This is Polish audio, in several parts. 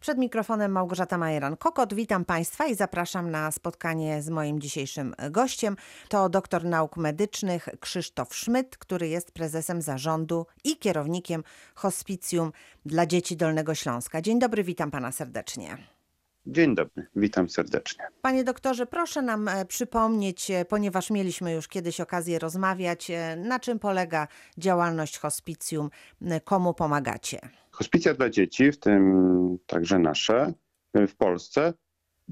Przed mikrofonem Małgorzata Majeran-Kokot. Witam Państwa i zapraszam na spotkanie z moim dzisiejszym gościem. To doktor nauk medycznych Krzysztof Szmyt, który jest prezesem zarządu i kierownikiem Hospicjum dla Dzieci Dolnego Śląska. Dzień dobry, witam Pana serdecznie. Dzień dobry, witam serdecznie. Panie doktorze, proszę nam e, przypomnieć, e, ponieważ mieliśmy już kiedyś okazję rozmawiać, e, na czym polega działalność hospicjum, komu pomagacie? Hospicja dla dzieci, w tym także nasze, w Polsce,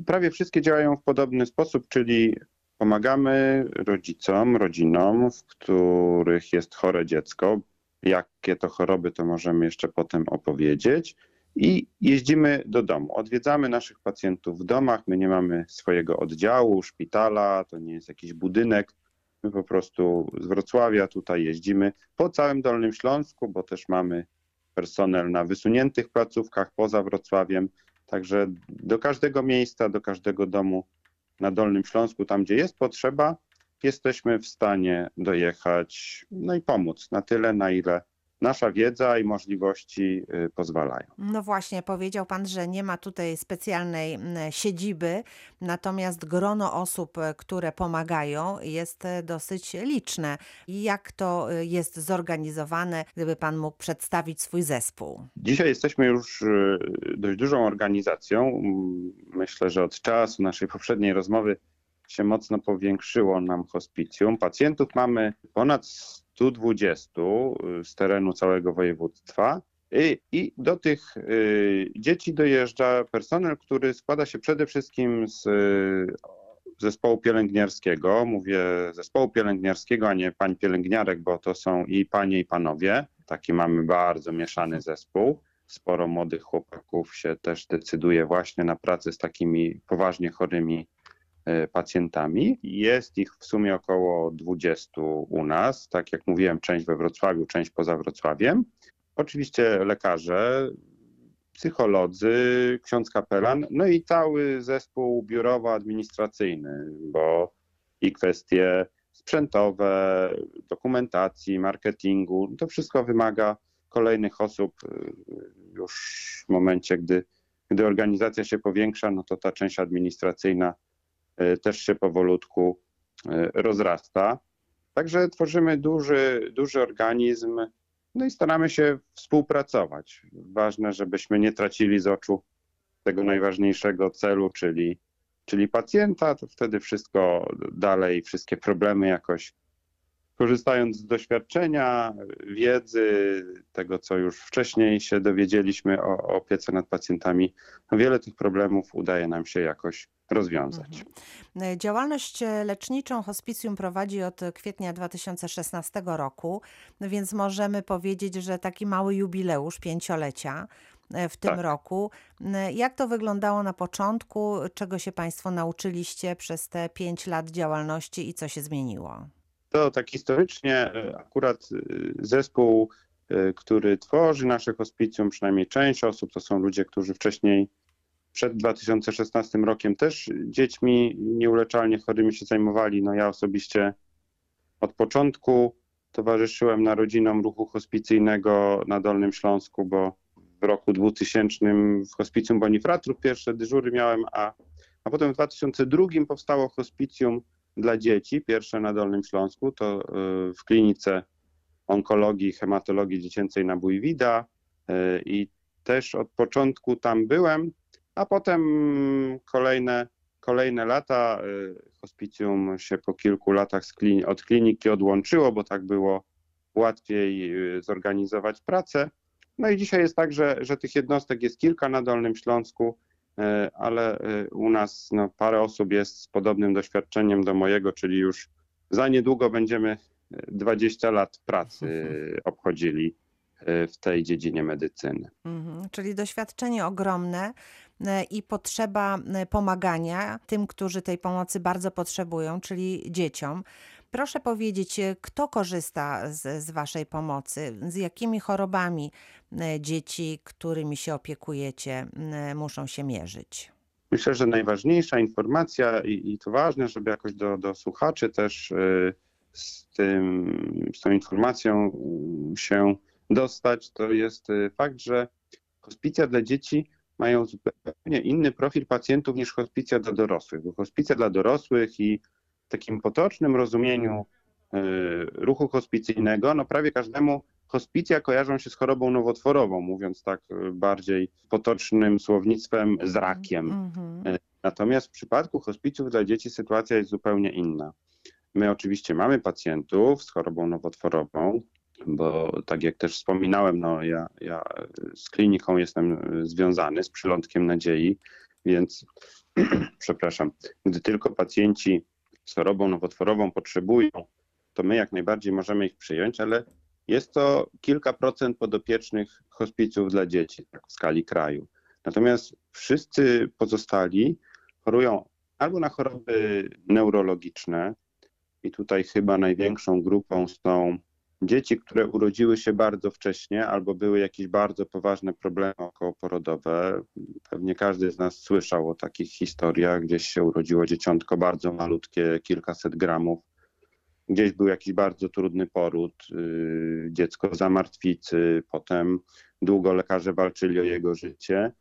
prawie wszystkie działają w podobny sposób, czyli pomagamy rodzicom, rodzinom, w których jest chore dziecko. Jakie to choroby, to możemy jeszcze potem opowiedzieć i jeździmy do domu. Odwiedzamy naszych pacjentów w domach. My nie mamy swojego oddziału, szpitala, to nie jest jakiś budynek. My po prostu z Wrocławia tutaj jeździmy po całym Dolnym Śląsku, bo też mamy personel na wysuniętych placówkach poza Wrocławiem. Także do każdego miejsca, do każdego domu na Dolnym Śląsku, tam gdzie jest potrzeba, jesteśmy w stanie dojechać no i pomóc na tyle, na ile nasza wiedza i możliwości y, pozwalają. No właśnie, powiedział Pan, że nie ma tutaj specjalnej siedziby, natomiast grono osób, e, które pomagają, jest e, dosyć liczne. Jak to jest zorganizowane, gdyby Pan mógł przedstawić swój zespół? Dzisiaj jesteśmy już dość dużą organizacją. Myślę, że od czasu naszej poprzedniej rozmowy się mocno powiększyło nam hospicjum. Pacjentów mamy ponad 120 y, z terenu całego województwa. I, I, do tych y, dzieci dojeżdża personel, który składa się przede wszystkim z y, zespołu pielęgniarskiego. Mówię zespołu pielęgniarskiego, a nie pań pielęgniarek, bo to są i panie, i panowie. Taki mamy bardzo mieszany zespół. Sporo młodych chłopaków się też decyduje właśnie na pracę z takimi poważnie chorymi pacjentami. Jest ich w sumie około 20 u nas. Tak jak mówiłem, część we Wrocławiu, część poza Wrocławiem. Oczywiście lekarze, psycholodzy, ksiądz kapelan, no i cały zespół biurowo-administracyjny, bo i kwestie sprzętowe, dokumentacji, marketingu, to wszystko wymaga kolejnych osób y, już w momencie, gdy, gdy organizacja się powiększa, no to ta część administracyjna E, też się powolutku e, rozrasta. Także tworzymy duży, duży organizm, no i staramy się współpracować. Ważne, żebyśmy nie tracili z oczu tego najważniejszego celu, czyli, czyli pacjenta, to wtedy wszystko dalej, wszystkie problemy jakoś korzystając z doświadczenia, wiedzy, tego co już wcześniej się dowiedzieliśmy o, o opiece nad pacjentami, wiele tych problemów udaje nam się jakoś rozwiązać. Mhm. Działalność leczniczą hospicjum prowadzi od kwietnia 2016 roku, więc możemy powiedzieć, że taki mały jubileusz pięciolecia e, w tym tak. roku. Jak to wyglądało na początku? Czego się Państwo nauczyliście przez te pięć lat działalności i co się zmieniło? To tak historycznie e, akurat e, zespół, który tworzy nasze hospicjum, przynajmniej część osób, to są ludzie, którzy wcześniej przed 2016 rokiem też dziećmi nieuleczalnie chorymi się zajmowali. No ja osobiście od początku towarzyszyłem narodzinom ruchu hospicyjnego na Dolnym Śląsku, bo w roku 2000 w hospicjum Bonifratrów pierwsze dyżury miałem, a, a potem w 2002 powstało hospicjum dla dzieci, pierwsze na Dolnym Śląsku, to y, w klinice onkologii hematologii dziecięcej na Bójwida y, i też od początku tam byłem a potem kolejne, kolejne lata y, hospicjum się po kilku latach od kliniki odłączyło, bo tak było łatwiej zorganizować pracę. No i dzisiaj jest tak, że, że tych jednostek jest kilka na Dolnym Śląsku, ale u nas no, parę osób jest z podobnym doświadczeniem do mojego, czyli już za niedługo będziemy 20 lat pracy mhm. obchodzili w tej dziedzinie medycyny. Mhm, czyli doświadczenie ogromne. E, i potrzeba e, pomagania tym, którzy tej pomocy bardzo potrzebują, czyli dzieciom. Proszę powiedzieć, e, kto korzysta z, z Waszej pomocy? Z jakimi chorobami dzieci, którymi się opiekujecie, muszą się mierzyć? Myślę, że najważniejsza informacja i, i to ważne, żeby jakoś do, do słuchaczy też z, tym, z tą informacją się dostać, to jest fakt, że hospicja dla dzieci mają zupełnie inny profil pacjentów niż hospicja dla dorosłych. Bo hospicja dla dorosłych i w takim potocznym rozumieniu y, ruchu hospicyjnego, no prawie każdemu hospicja kojarzą się z chorobą nowotworową, mówiąc tak y, bardziej potocznym słownictwem z rakiem. Mhm. Natomiast w przypadku hospicjów dla dzieci sytuacja jest zupełnie inna. My oczywiście mamy pacjentów z chorobą nowotworową, bo tak jak też wspominałem, no ja, ja z kliniką jestem związany, z przylądkiem nadziei, więc przepraszam, gdy tylko pacjenci chorobą nowotworową potrzebują, to my jak najbardziej możemy ich przyjąć, ale jest to kilka procent podopiecznych hospicjów dla dzieci tak w skali kraju. Natomiast wszyscy pozostali chorują albo na choroby neurologiczne, i tutaj chyba największą grupą są dzieci, które urodziły się bardzo wcześnie albo były jakieś bardzo poważne problemy okołoporodowe. Pewnie każdy z nas słyszał o takich historiach. Gdzieś się urodziło dzieciątko bardzo malutkie, kilkaset gramów. Gdzieś był jakiś bardzo trudny poród, yy, dziecko zamartwicy, potem długo lekarze walczyli o jego życie.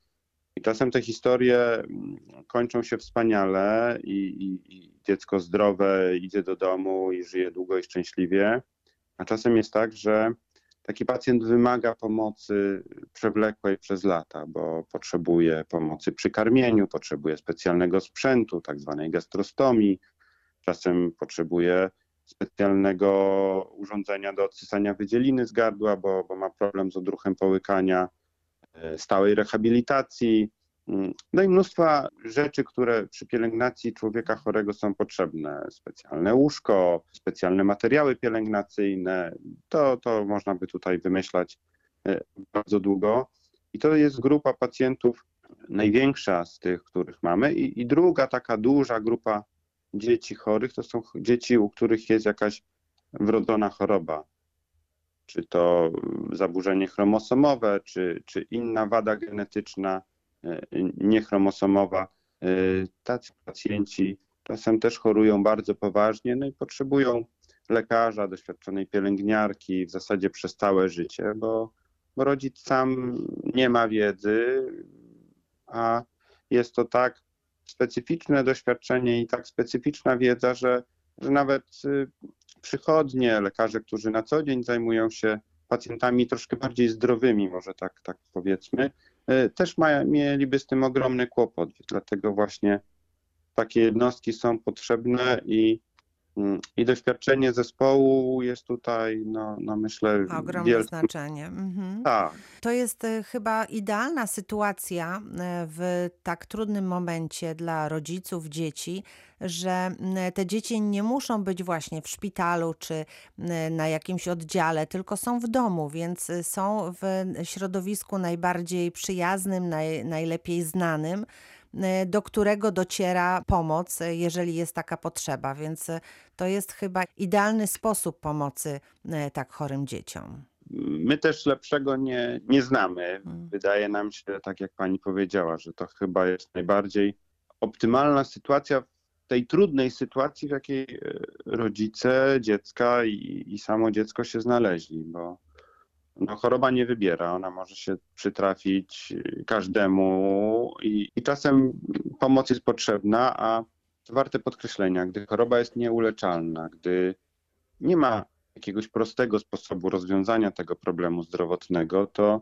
I czasem te historie mm, kończą się wspaniale i, i, i dziecko zdrowe idzie do domu i żyje długo i szczęśliwie. A czasem jest tak, że taki pacjent wymaga pomocy przewlekłej przez lata, bo potrzebuje pomocy przy karmieniu, potrzebuje specjalnego sprzętu, tak zwanej gastrostomii, czasem potrzebuje specjalnego urządzenia do odsysania wydzieliny z gardła, bo, bo ma problem z odruchem połykania, e, stałej rehabilitacji, no i mnóstwa rzeczy, które przy pielęgnacji człowieka chorego są potrzebne. Specjalne łóżko, specjalne materiały pielęgnacyjne. To, to można by tutaj wymyślać e, bardzo długo. I to jest grupa pacjentów największa z tych, których mamy. I, i druga taka duża grupa dzieci chorych to są dzieci, u których jest jakaś wrodzona choroba. Czy to zaburzenie chromosomowe, czy, czy inna wada genetyczna niechromosomowa. E, tacy pacjenci czasem też chorują bardzo poważnie, no i potrzebują lekarza, doświadczonej pielęgniarki w zasadzie przez całe życie, bo, bo rodzic sam nie ma wiedzy, a jest to tak specyficzne doświadczenie i tak specyficzna wiedza, że, że nawet y, przychodnie, lekarze, którzy na co dzień zajmują się pacjentami troszkę bardziej zdrowymi, może tak, tak powiedzmy, też ma, mieliby z tym ogromny kłopot. Dlatego właśnie takie jednostki są potrzebne i, i doświadczenie zespołu jest tutaj, no, no myślę, Ma ogromne wielkie. znaczenie. Mhm. Tak, To jest e, chyba idealna sytuacja e, w tak trudnym momencie dla rodziców, dzieci, że te dzieci nie muszą być właśnie w szpitalu czy na jakimś oddziale, tylko są w domu, więc e, są w środowisku najbardziej przyjaznym, naj, najlepiej znanym, do którego dociera pomoc, e, jeżeli jest taka potrzeba. Więc e, to jest chyba idealny sposób pomocy tak chorym dzieciom. My też lepszego nie, nie znamy. Mm. Wydaje nam się, tak jak pani powiedziała, że to chyba jest najbardziej optymalna sytuacja w tej trudnej sytuacji, w jakiej rodzice dziecka i, i samo dziecko się znaleźli, bo no, choroba nie wybiera, ona może się przytrafić każdemu i, i czasem pomoc jest potrzebna, a to warte podkreślenia, gdy choroba jest nieuleczalna, gdy nie ma jakiegoś prostego sposobu rozwiązania tego problemu zdrowotnego, to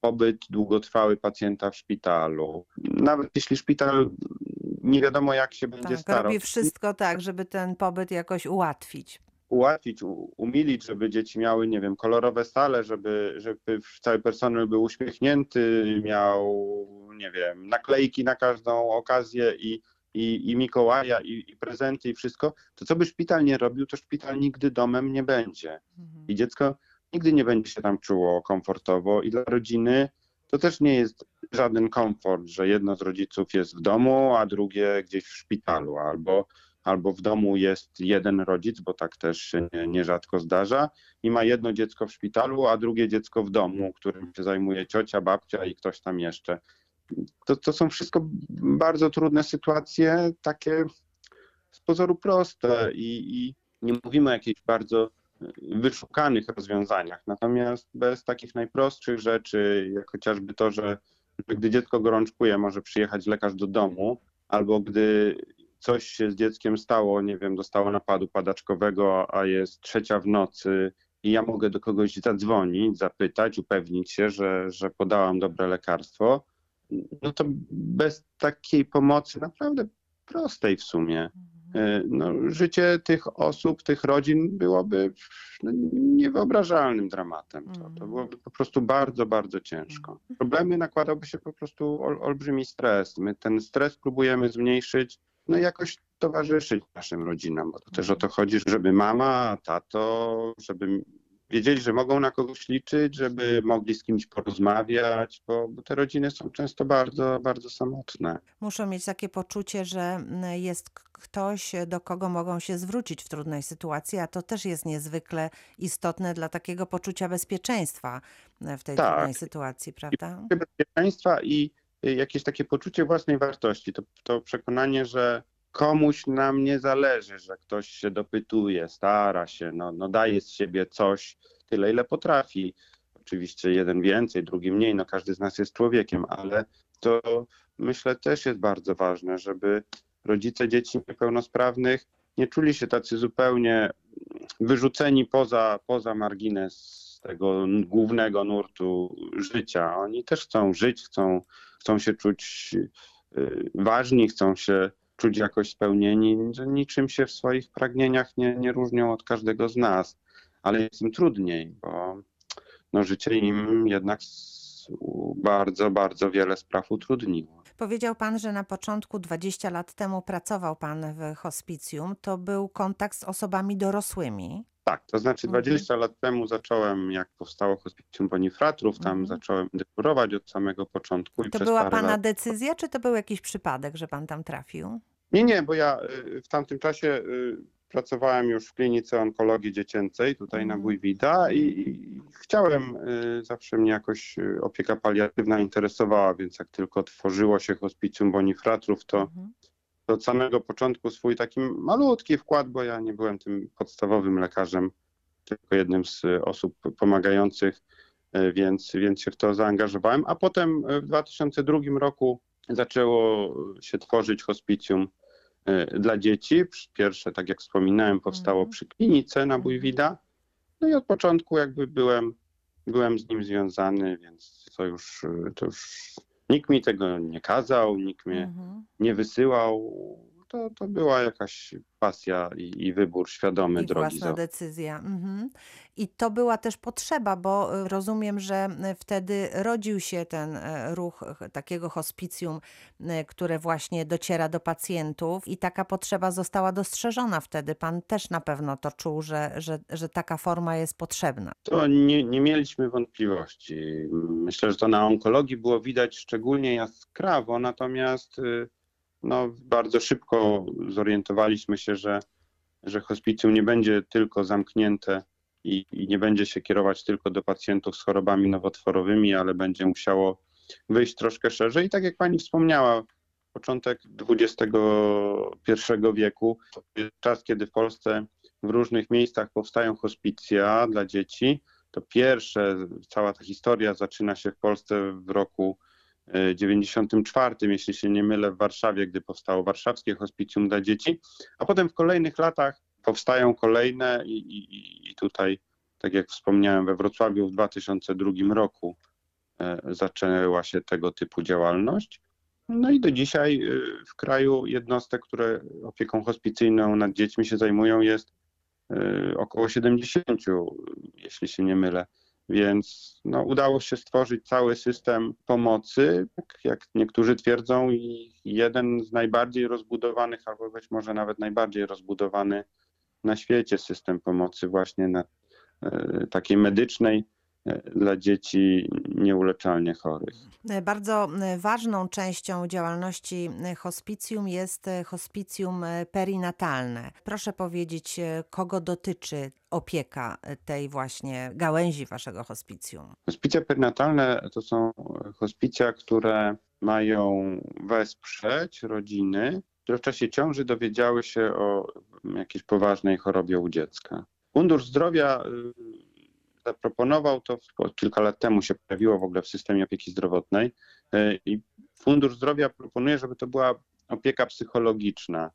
pobyt długotrwały pacjenta w szpitalu, nawet jeśli szpital nie wiadomo jak się będzie Tak, starał robi wszystko tak, żeby ten pobyt jakoś ułatwić. Ułatwić, umilić, żeby dzieci miały, nie wiem, kolorowe sale, żeby, żeby cały personel był uśmiechnięty, miał, nie wiem, naklejki na każdą okazję i, i, i Mikołaja, i, i prezenty, i wszystko, to co by szpital nie robił, to szpital nigdy domem nie będzie. Mhm. I dziecko nigdy nie będzie się tam czuło komfortowo i dla rodziny to też nie jest żaden komfort, że jedno z rodziców jest w domu, a drugie gdzieś w szpitalu, albo, albo w domu jest jeden rodzic, bo tak też się nie- nierzadko zdarza, i ma jedno dziecko w szpitalu, a drugie dziecko w domu, którym się zajmuje ciocia, babcia i ktoś tam jeszcze. To, to są wszystko bardzo trudne sytuacje, takie z pozoru proste i, i nie mówimy o jakichś bardzo wyszukanych rozwiązaniach. Natomiast bez takich najprostszych rzeczy, jak chociażby to, że gdy dziecko gorączkuje, może przyjechać lekarz do domu, albo gdy coś się z dzieckiem stało, nie wiem, dostało napadu padaczkowego, a jest trzecia w nocy i ja mogę do kogoś zadzwonić, zapytać, upewnić się, że, że podałam dobre lekarstwo, no to bez takiej pomocy naprawdę prostej w sumie, e, no, życie tych osób, tych rodzin byłoby no, niewyobrażalnym dramatem. To, to Mhm. byłoby po prostu bardzo, bardzo ciężko. Problemy nakładałby się po prostu ol, olbrzymi stres. My ten stres próbujemy zmniejszyć, no i jakoś towarzyszyć naszym rodzinom, bo to też o to chodzi, żeby mama, tato, żeby wiedzieli, że mogą na kogoś liczyć, żeby mogli z kimś porozmawiać, bo, bo te rodziny są często bardzo, bardzo samotne. Muszą mieć takie poczucie, że mm, jest ktoś, do kogo mogą się zwrócić w trudnej sytuacji, a to też jest niezwykle istotne dla takiego poczucia bezpieczeństwa e, w tej Tak. trudnej sytuacji, prawda? bezpieczeństwa i jakieś takie poczucie własnej wartości. To, to przekonanie, że komuś nam nie zależy, że ktoś się dopytuje, stara się, no, no daje z siebie coś, tyle ile potrafi. Oczywiście jeden więcej, drugi mniej, no każdy z nas jest człowiekiem, ale to myślę też jest bardzo ważne, żeby rodzice dzieci niepełnosprawnych nie czuli się tacy zupełnie wyrzuceni poza, poza margines tego głównego nurtu życia. Oni też chcą żyć, chcą, chcą się czuć y, ważni, chcą się czuć jakoś spełnieni, niczym się w swoich pragnieniach nie, nie różnią od każdego z nas. Ale jest im trudniej, bo no, życie im jednak bardzo, bardzo wiele spraw utrudniło. Powiedział pan, że na początku 20 lat temu pracował pan w hospicjum. To był kontakt z osobami dorosłymi. Tak, to znaczy Mhm. 20 lat temu zacząłem, jak powstało Hospicjum Bonifratrów, tam Mhm. zacząłem dykurować od samego początku. I To była pana lat... decyzja, czy to był jakiś przypadek, że pan tam trafił? Nie, nie, bo ja y, w tamtym czasie y, pracowałem już w klinice onkologii dziecięcej tutaj na Mhm. Bójwida i, i chciałem, y, zawsze mnie jakoś y, opieka paliatywna interesowała, więc jak tylko tworzyło się Hospicjum Bonifratrów, to Mhm. to od samego początku swój taki malutki wkład, bo ja nie byłem tym podstawowym lekarzem, tylko jednym z y, osób pomagających, więc, więc się w to zaangażowałem. A potem w 2002 roku zaczęło się tworzyć hospicjum dla dzieci. Pierwsze, tak jak wspominałem, powstało Mhm. przy klinice na Mhm. Bójwida. No i od początku jakby byłem, byłem z nim związany, więc to już, to już nikt mi tego nie kazał, nikt mnie Mhm. nie wysyłał. To, to była jakaś pasja i, i wybór świadomy I drogi. własna Za... decyzja. Mhm. I to była też potrzeba, bo y, rozumiem, że y, wtedy rodził się ten e, ruch ch- takiego hospicjum, które właśnie dociera do pacjentów i taka potrzeba została dostrzeżona wtedy. Pan też na pewno to czuł, że, że, że taka forma jest potrzebna. To nie, nie mieliśmy wątpliwości. Myślę, że to na onkologii było widać szczególnie jaskrawo, natomiast y, no, bardzo szybko zorientowaliśmy się, że, że hospicjum nie będzie tylko zamknięte i, i nie będzie się kierować tylko do pacjentów z chorobami nowotworowymi, ale będzie musiało wyjść troszkę szerzej. I tak jak pani wspomniała, początek XXI wieku czas, kiedy w Polsce w różnych miejscach powstają hospicja dla dzieci. To pierwsze, cała ta historia zaczyna się w Polsce w roku 94, jeśli się nie mylę, w Warszawie, gdy powstało Warszawskie Hospicjum dla Dzieci, a potem w kolejnych latach powstają kolejne i, i, i tutaj, tak jak wspomniałem, we Wrocławiu w 2002 roku e, zaczęła się tego typu działalność. No i do dzisiaj e, w kraju jednostek, które opieką hospicyjną nad dziećmi się zajmują, jest e, około 70, jeśli się nie mylę. Więc no, udało się stworzyć cały system pomocy, jak, jak niektórzy twierdzą, i jeden z najbardziej rozbudowanych, albo być może nawet najbardziej rozbudowany na świecie system pomocy właśnie na, e, takiej medycznej dla dzieci nieuleczalnie chorych. Bardzo e, ważną częścią działalności e, hospicjum jest e, hospicjum perinatalne. Proszę powiedzieć, kogo dotyczy opieka tej właśnie gałęzi waszego hospicjum? Hospicja perinatalne to są hospicja, które mają wesprzeć rodziny, które w czasie ciąży dowiedziały się o jakiejś poważnej chorobie u dziecka. Fundusz Zdrowia y, zaproponował, to kilka lat temu się pojawiło w ogóle w systemie opieki zdrowotnej i Fundusz Zdrowia proponuje, żeby to była opieka psychologiczna,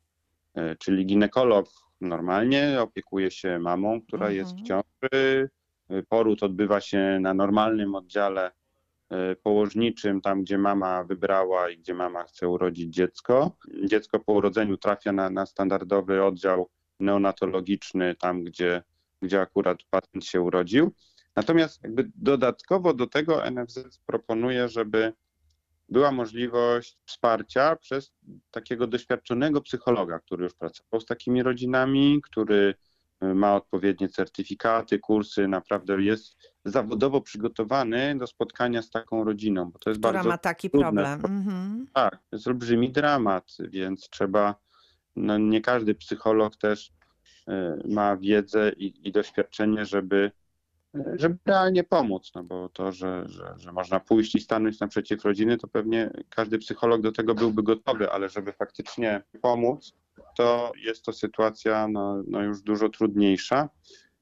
czyli ginekolog normalnie opiekuje się mamą, która mhm. jest w ciąży, poród odbywa się na normalnym oddziale E, położniczym, tam gdzie mama wybrała i gdzie mama chce urodzić dziecko. Dziecko po urodzeniu trafia na, na standardowy oddział neonatologiczny, tam gdzie, gdzie akurat pacjent się urodził. Natomiast jakby dodatkowo do tego NFZ proponuje, żeby była możliwość wsparcia przez takiego doświadczonego psychologa, który już pracował z takimi rodzinami, który ma odpowiednie certyfikaty, kursy, naprawdę jest zawodowo przygotowany do spotkania z taką rodziną. Bo to jest Która bardzo ma taki trudne. problem. Mhm. Tak, to jest olbrzymi dramat, więc trzeba, no nie każdy psycholog też y, ma wiedzę i, i doświadczenie, żeby żeby realnie pomóc, no bo to, że, że, że można pójść i stanąć naprzeciw rodziny, to pewnie każdy psycholog do tego byłby gotowy, ale żeby faktycznie pomóc, to jest to sytuacja no, no już dużo trudniejsza.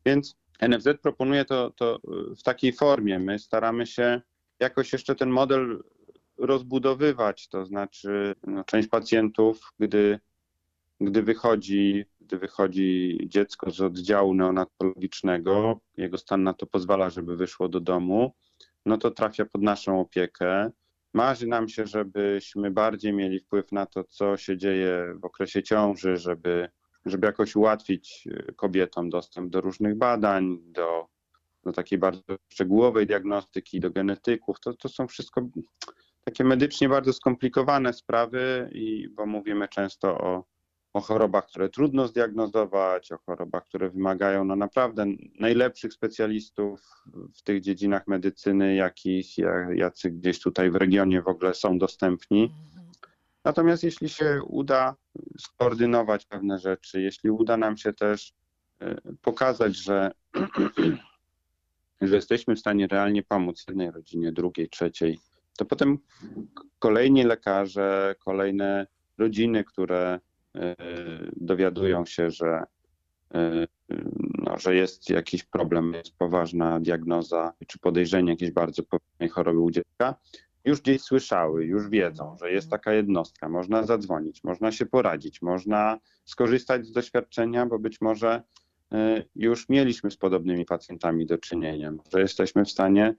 Więc NFZ proponuje to, to w takiej formie. My staramy się jakoś jeszcze ten model rozbudowywać, to znaczy no, część pacjentów, gdy, gdy wychodzi gdy wychodzi dziecko z oddziału neonatologicznego, jego stan na to pozwala, żeby wyszło do domu, no to trafia pod naszą opiekę. Marzy nam się, żebyśmy bardziej mieli wpływ na to, co się dzieje w okresie ciąży, żeby, żeby jakoś ułatwić y, kobietom dostęp do różnych badań, do, do takiej bardzo szczegółowej diagnostyki, do genetyków. To, to są wszystko takie medycznie bardzo skomplikowane sprawy, i, bo mówimy często o o chorobach, które trudno zdiagnozować, o chorobach, które wymagają no naprawdę najlepszych specjalistów w tych dziedzinach medycyny, jakich, jacy gdzieś tutaj w regionie w ogóle są dostępni. Natomiast jeśli się uda skoordynować pewne rzeczy, jeśli uda nam się też e, pokazać, że, że jesteśmy w stanie realnie pomóc jednej rodzinie, drugiej, trzeciej, to potem kolejni lekarze, kolejne rodziny, które dowiadują się, że, e, no, że jest jakiś problem, jest poważna diagnoza czy podejrzenie jakiejś bardzo poważnej choroby u dziecka, już gdzieś słyszały, już wiedzą, że jest taka jednostka, można zadzwonić, można się poradzić, można skorzystać z doświadczenia, bo być może e, już mieliśmy z podobnymi pacjentami do czynienia, że jesteśmy w stanie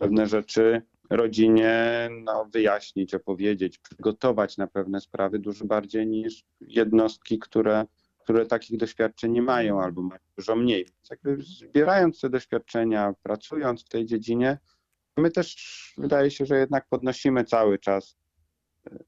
pewne rzeczy rodzinie no, wyjaśnić, opowiedzieć, przygotować na pewne sprawy dużo bardziej niż jednostki, które, które takich doświadczeń nie mają albo mają dużo mniej. Więc jakby zbierając te doświadczenia, pracując w tej dziedzinie, my też wydaje się, że jednak podnosimy cały czas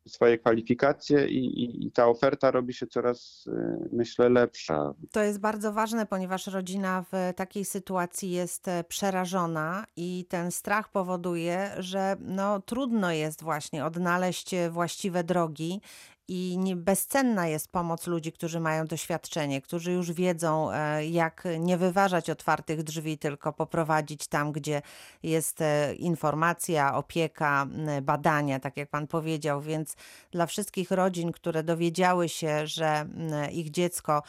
swoje kwalifikacje i, i, i, ta oferta robi się coraz, y, myślę, lepsza. To jest bardzo ważne, ponieważ rodzina w takiej sytuacji jest e, przerażona i ten strach powoduje, że no, trudno jest właśnie odnaleźć e, właściwe drogi i nie, bezcenna jest pomoc ludzi, którzy mają doświadczenie, którzy już wiedzą, e, jak nie wyważać otwartych drzwi, tylko poprowadzić tam, gdzie jest e, informacja, opieka, badania, tak jak Pan powiedział. Więc dla wszystkich rodzin, które dowiedziały się, że ich dziecko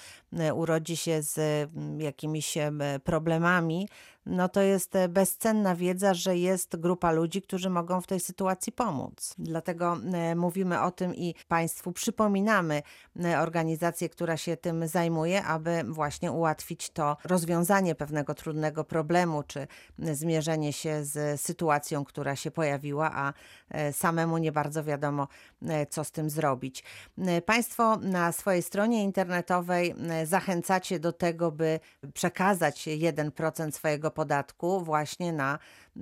urodzi się z jakimiś problemami, no to jest e, bezcenna wiedza, że jest grupa ludzi, którzy mogą w tej sytuacji pomóc. Dlatego e, mówimy o tym i Państwu przypominamy e, organizację, która się tym zajmuje, aby właśnie ułatwić to rozwiązanie pewnego trudnego problemu, czy zmierzenie się z sytuacją, która się pojawiła, a samemu nie bardzo wiadomo, co z tym zrobić. Państwo na swojej stronie internetowej zachęcacie do tego, by przekazać 1% swojego podatku właśnie na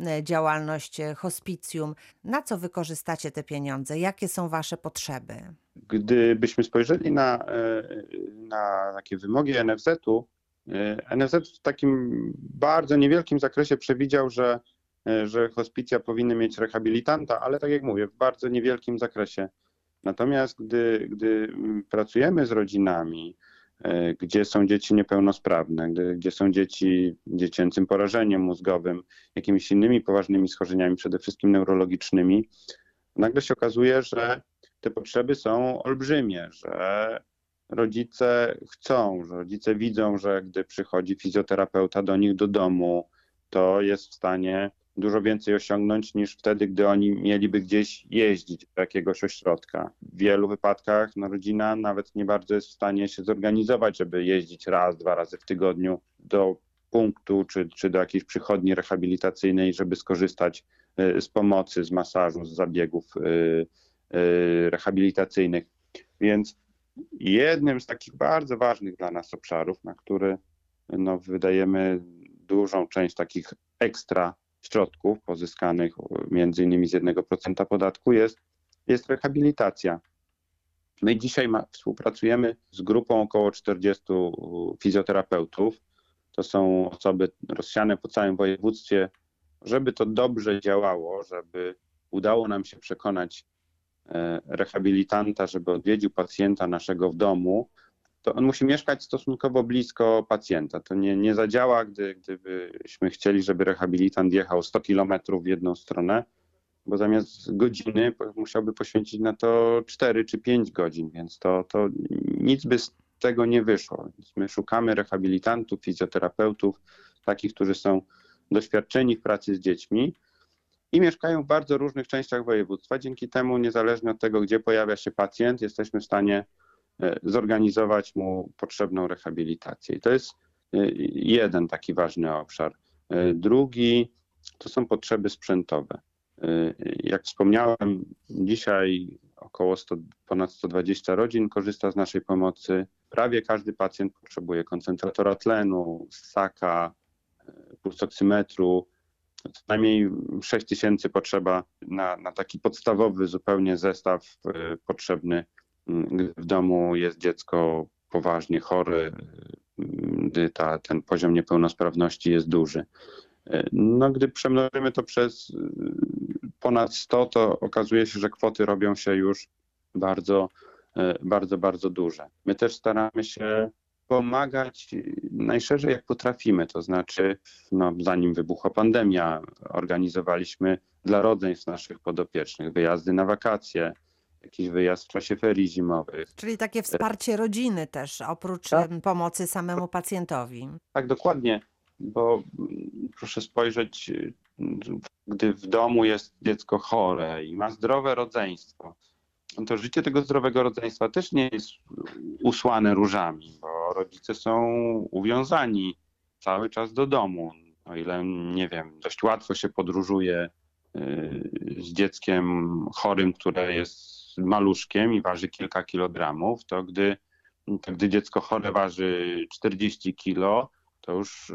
e, działalność e, hospicjum. Na co wykorzystacie te pieniądze? Jakie są Wasze potrzeby? Gdybyśmy spojrzeli na, e, na takie wymogi NFZ-u, NFZ w takim bardzo niewielkim zakresie przewidział, że, że hospicja powinny mieć rehabilitanta, ale tak jak mówię, w bardzo niewielkim zakresie. Natomiast gdy, gdy pracujemy z rodzinami, gdzie są dzieci niepełnosprawne, gdzie są dzieci dziecięcym porażeniem mózgowym, jakimiś innymi poważnymi schorzeniami, przede wszystkim neurologicznymi, nagle się okazuje, że te potrzeby są olbrzymie, że rodzice chcą, że rodzice widzą, że gdy przychodzi fizjoterapeuta do nich do domu, to jest w stanie dużo więcej osiągnąć niż wtedy, gdy oni mieliby gdzieś jeździć do jakiegoś ośrodka. W wielu wypadkach no, rodzina nawet nie bardzo jest w stanie się zorganizować, żeby jeździć raz, dwa razy w tygodniu do punktu czy, czy do jakiejś przychodni rehabilitacyjnej, żeby skorzystać y, z pomocy, z masażu, z zabiegów y, y, rehabilitacyjnych. Więc jednym z takich bardzo ważnych dla nas obszarów, na który no, wydajemy dużą część takich ekstra środków pozyskanych między innymi z 1% podatku jest, jest rehabilitacja. My dzisiaj ma, współpracujemy z grupą około 40 fizjoterapeutów. To są osoby rozsiane po całym województwie. Żeby to dobrze działało, żeby udało nam się przekonać e, rehabilitanta, żeby odwiedził pacjenta naszego w domu, to on musi mieszkać stosunkowo blisko pacjenta. To nie, nie zadziała, gdy, gdybyśmy chcieli, żeby rehabilitant jechał 100 kilometrów w jedną stronę, bo zamiast godziny musiałby poświęcić na to 4 czy 5 godzin, więc to, to nic by z tego nie wyszło. Więc my szukamy rehabilitantów, fizjoterapeutów, takich, którzy są doświadczeni w pracy z dziećmi i mieszkają w bardzo różnych częściach województwa. Dzięki temu, niezależnie od tego, gdzie pojawia się pacjent, jesteśmy w stanie zorganizować mu potrzebną rehabilitację. I to jest e, jeden taki ważny obszar. E, drugi to są potrzeby sprzętowe. Jak wspomniałem, dzisiaj około 100, ponad 120 rodzin korzysta z naszej pomocy. Prawie każdy pacjent potrzebuje koncentratora tlenu, ssaka, pulsoksymetru. Co najmniej 6 tysięcy potrzeba na, na taki podstawowy zupełnie zestaw potrzebny gdy w domu jest dziecko poważnie chore, gdy ta, ten poziom niepełnosprawności jest duży. No, gdy przemnożymy to przez ponad 100, to okazuje się, że kwoty robią się już bardzo, bardzo, bardzo duże. My też staramy się pomagać najszerzej jak potrafimy, to znaczy no, zanim wybuchła pandemia, organizowaliśmy dla rodzeństw naszych podopiecznych wyjazdy na wakacje, jakiś wyjazd w czasie ferii zimowych. Czyli takie wsparcie rodziny też, oprócz Tak. em, pomocy samemu pacjentowi. Tak, dokładnie, bo mm, proszę spojrzeć, y, gdy w domu jest dziecko chore i ma zdrowe rodzeństwo, no to życie tego zdrowego rodzeństwa też nie jest usłane różami, bo rodzice są uwiązani cały czas do domu. O ile, nie wiem, dość łatwo się podróżuje y, z dzieckiem chorym, które jest maluszkiem i waży kilka kilogramów, to gdy, to gdy dziecko chore waży 40 kilo, to już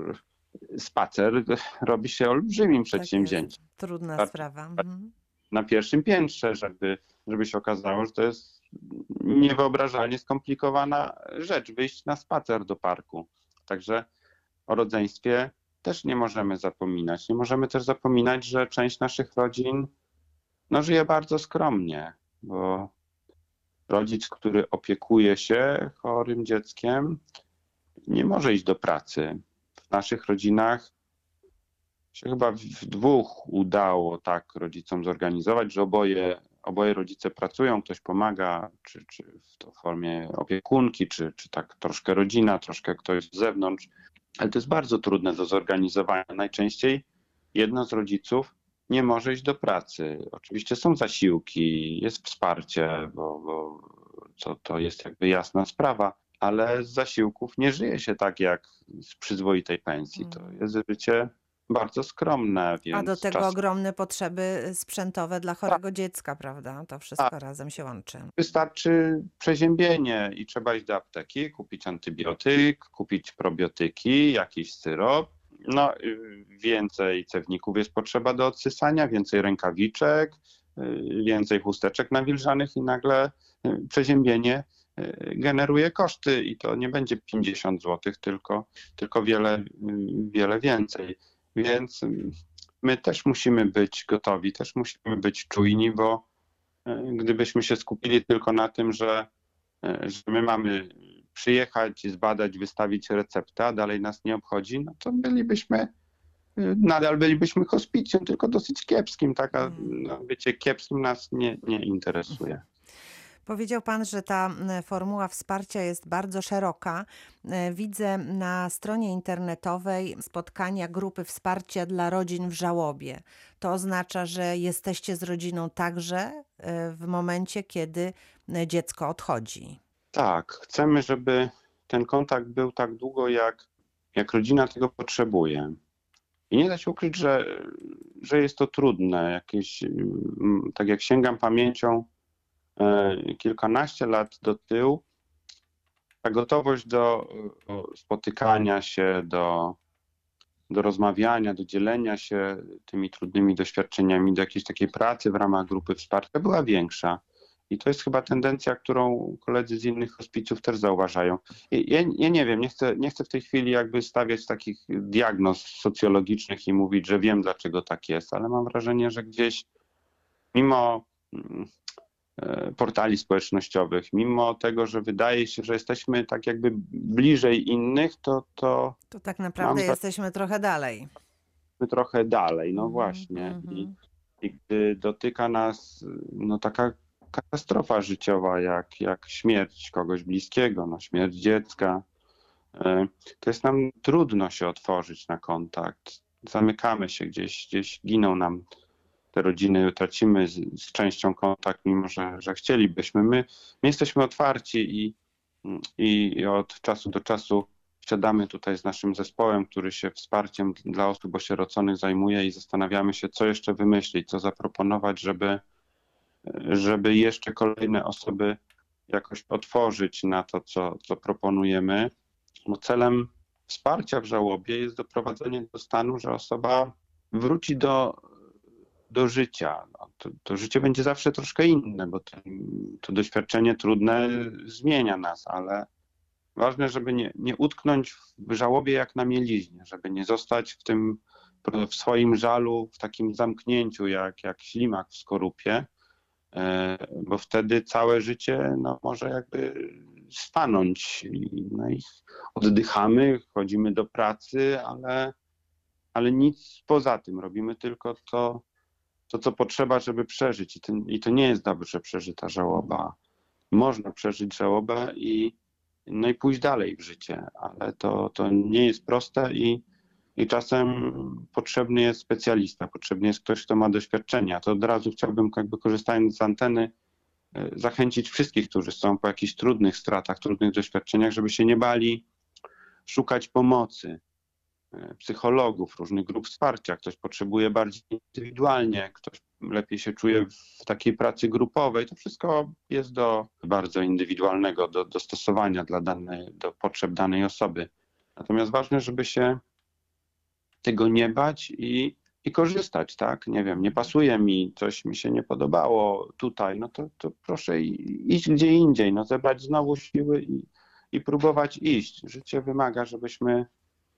spacer robi się olbrzymim przedsięwzięciem. Tak Trudna Tak. sprawa. Mhm. Na pierwszym piętrze, żeby, żeby się okazało, że to jest niewyobrażalnie skomplikowana rzecz, wyjść na spacer do parku. Także o rodzeństwie też nie możemy zapominać. Nie możemy też zapominać, że część naszych rodzin no, żyje bardzo skromnie bo rodzic, który opiekuje się chorym dzieckiem, nie może iść do pracy. W naszych rodzinach się chyba w dwóch udało tak rodzicom zorganizować, że oboje, oboje rodzice pracują, ktoś pomaga, czy, czy w to formie opiekunki, czy, czy tak troszkę rodzina, troszkę ktoś z zewnątrz. Ale to jest bardzo trudne do zorganizowania. Najczęściej jedno z rodziców nie może iść do pracy. Oczywiście są zasiłki, jest wsparcie, bo, bo to, to jest jakby jasna sprawa, ale z zasiłków nie żyje się tak jak z przyzwoitej pensji. To Mm. jest życie bardzo skromne. Więc A do tego czas- Tak. ogromne potrzeby sprzętowe dla chorego dziecka, prawda? To wszystko razem się łączy. Wystarczy przeziębienie i trzeba iść do apteki, kupić antybiotyk, kupić probiotyki, jakiś syrop. No, y, więcej cewników jest potrzeba do odsysania, więcej rękawiczek, y, więcej chusteczek nawilżanych i nagle y, przeziębienie generuje koszty i to nie będzie 50 zł, tylko, tylko wiele, wiele więcej. Więc my też musimy być gotowi, też musimy być czujni, bo gdybyśmy się skupili tylko na tym, że, że my mamy przyjechać, zbadać, wystawić receptę, a dalej nas nie obchodzi, no to bylibyśmy, y, nadal bylibyśmy hospicjum, tylko dosyć kiepskim. Taka, Mm. no, bycie kiepskim nas nie, nie interesuje. Powiedział Pan, że ta formuła wsparcia jest bardzo szeroka. E, Widzę na stronie internetowej spotkania grupy wsparcia dla rodzin w żałobie. To oznacza, że jesteście z rodziną także e, w momencie, kiedy e, dziecko odchodzi. Tak, chcemy, żeby ten kontakt był tak długo, jak, jak rodzina tego potrzebuje. I nie da się ukryć, że, że jest to trudne. Jakieś, mm, tak jak sięgam pamięcią e, kilkanaście lat do tyłu, ta gotowość do spotykania się, do, do rozmawiania, do dzielenia się tymi trudnymi doświadczeniami, do jakiejś takiej pracy w ramach grupy wsparcia była większa. I to jest chyba tendencja, którą koledzy z innych hospicjów też zauważają. Ja, ja nie wiem, nie chcę, nie chcę w tej chwili jakby stawiać takich diagnoz socjologicznych i mówić, że wiem, dlaczego tak jest, ale mam wrażenie, że gdzieś mimo mm, e, portali społecznościowych, mimo tego, że wydaje się, że jesteśmy tak jakby bliżej innych, to, to To tak naprawdę jesteśmy trochę dalej. trochę dalej, no Mhm, właśnie. mhm. I, I gdy dotyka nas no, taka katastrofa życiowa, jak, jak śmierć kogoś bliskiego, no, śmierć dziecka, e, to jest nam trudno się otworzyć na kontakt. Zamykamy się gdzieś, gdzieś giną nam te rodziny, tracimy z, z częścią kontakt, mimo że, że chcielibyśmy. My, my jesteśmy otwarci i, i od czasu do czasu siadamy tutaj z naszym zespołem, który się wsparciem dla osób osieroconych zajmuje i zastanawiamy się, co jeszcze wymyślić, co zaproponować, żeby, żeby jeszcze kolejne osoby jakoś otworzyć na to, co, co proponujemy. Bo celem wsparcia w żałobie jest doprowadzenie do stanu, że osoba wróci do, do życia. No, to, to życie będzie zawsze troszkę inne, bo to, to doświadczenie trudne zmienia nas, ale ważne, żeby nie, nie utknąć w żałobie jak na mieliźnie, żeby nie zostać w tym, w swoim żalu, w takim zamknięciu jak, jak ślimak w skorupie, bo wtedy całe życie no, może jakby stanąć. No i oddychamy, chodzimy do pracy, ale, ale nic poza tym. Robimy tylko to, to co potrzeba, żeby przeżyć. I, ten, I to nie jest dobrze przeżyta żałoba. Można przeżyć żałobę i, no i pójść dalej w życie, ale to, to nie jest proste i, i czasem potrzebny jest specjalista, potrzebny jest ktoś, kto ma doświadczenia. To od razu chciałbym, jakby korzystając z anteny, e, zachęcić wszystkich, którzy są po jakichś trudnych stratach, trudnych doświadczeniach, żeby się nie bali szukać pomocy e, psychologów, różnych grup wsparcia. Ktoś potrzebuje bardziej indywidualnie, ktoś lepiej się czuje w takiej pracy grupowej. To wszystko jest do bardzo indywidualnego do dostosowania dla danej, do potrzeb danej osoby. Natomiast ważne, żeby się tego nie bać i, i korzystać, tak? Nie wiem, nie pasuje mi, coś mi się nie podobało tutaj, no to, to proszę iść gdzie indziej, no zebrać znowu siły i, i próbować iść. Życie wymaga, żebyśmy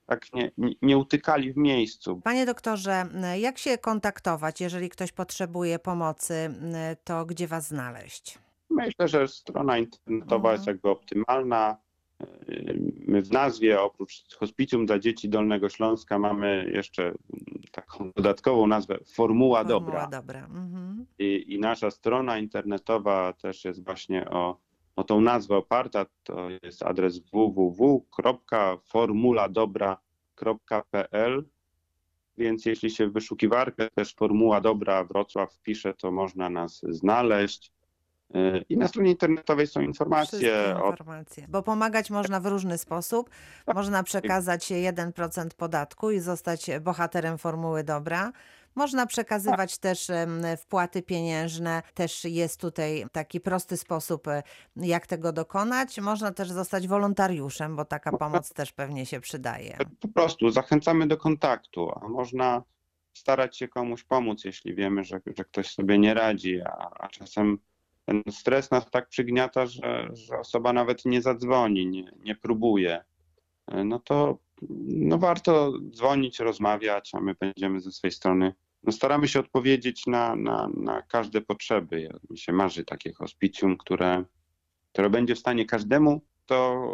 tak nie, nie, utykali w miejscu. Panie doktorze, jak się kontaktować, jeżeli ktoś potrzebuje pomocy, to gdzie was znaleźć? Myślę, że strona internetowa jest jakby optymalna. My w nazwie oprócz Hospicjum dla Dzieci Dolnego Śląska mamy jeszcze taką dodatkową nazwę Formuła, Formuła Dobra. dobra. Mhm. I, I nasza strona internetowa też jest właśnie o, o tą nazwę oparta. To jest adres www.formuladobra.pl. Więc jeśli się w wyszukiwarkę też Formuła Dobra Wrocław wpisze, to można nas znaleźć. Yy, I na stronie internetowej są informacje o informacje. Bo pomagać można w różny sposób. Można przekazać 1% podatku i zostać bohaterem formuły dobra. Można przekazywać też em, wpłaty pieniężne. Też jest tutaj taki prosty sposób, e, jak tego dokonać. Można też zostać wolontariuszem, bo taka pomoc też pewnie się przydaje. po prostu zachęcamy do kontaktu, a można starać się komuś pomóc, jeśli wiemy, że, że ktoś sobie nie radzi, a, a czasem ten stres nas tak przygniata, że, że osoba nawet nie zadzwoni, nie, nie próbuje. No to no warto dzwonić, rozmawiać, a my będziemy ze swojej strony. No staramy się odpowiedzieć na, na, na każde potrzeby. Ja- Mi się marzy takie hospicjum, które, które będzie w stanie każdemu, to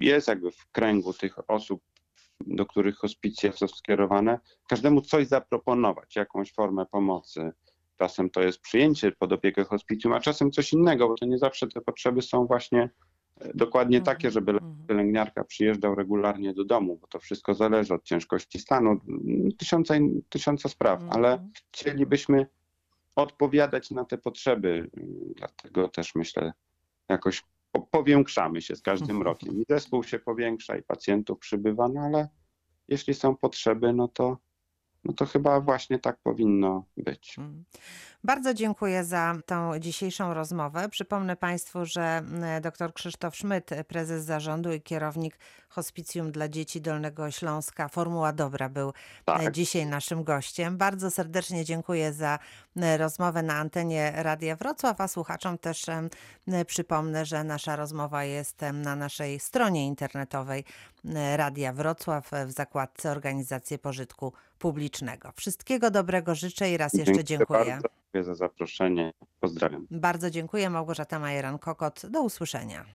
jest jakby w kręgu tych osób, do których hospicje są skierowane, każdemu coś zaproponować, jakąś formę pomocy, Czasem to jest przyjęcie pod opiekę hospicjum, a czasem coś innego, bo to nie zawsze te potrzeby są właśnie e, dokładnie Mhm, takie, żeby mhm. pielęgniarka przyjeżdżał regularnie do domu, bo to wszystko zależy od ciężkości stanu, mm, tysiąca, tysiąca spraw, ale Mhm. chcielibyśmy odpowiadać na te potrzeby, mm, dlatego też myślę, jakoś po- powiększamy się z każdym rokiem. I zespół się powiększa, i pacjentów przybywa, no ale jeśli są potrzeby, no to, no to chyba właśnie tak powinno być. Mm. Bardzo dziękuję za tą dzisiejszą rozmowę. Przypomnę Państwu, że dr Krzysztof Szmyt, prezes zarządu i kierownik Hospicjum dla Dzieci Dolnego Śląska, Formuła Dobra, był e, Tak. dzisiaj naszym gościem. Bardzo serdecznie dziękuję za e, rozmowę na antenie Radia Wrocław, a słuchaczom też e, przypomnę, że nasza rozmowa jest na naszej stronie internetowej Radia Wrocław w zakładce Organizacje Pożytku Publicznego. Wszystkiego dobrego życzę i raz jeszcze dziękuję. Bardzo dziękuję za zaproszenie. Pozdrawiam. Bardzo dziękuję. Małgorzata Majeran-Kokot. Do usłyszenia.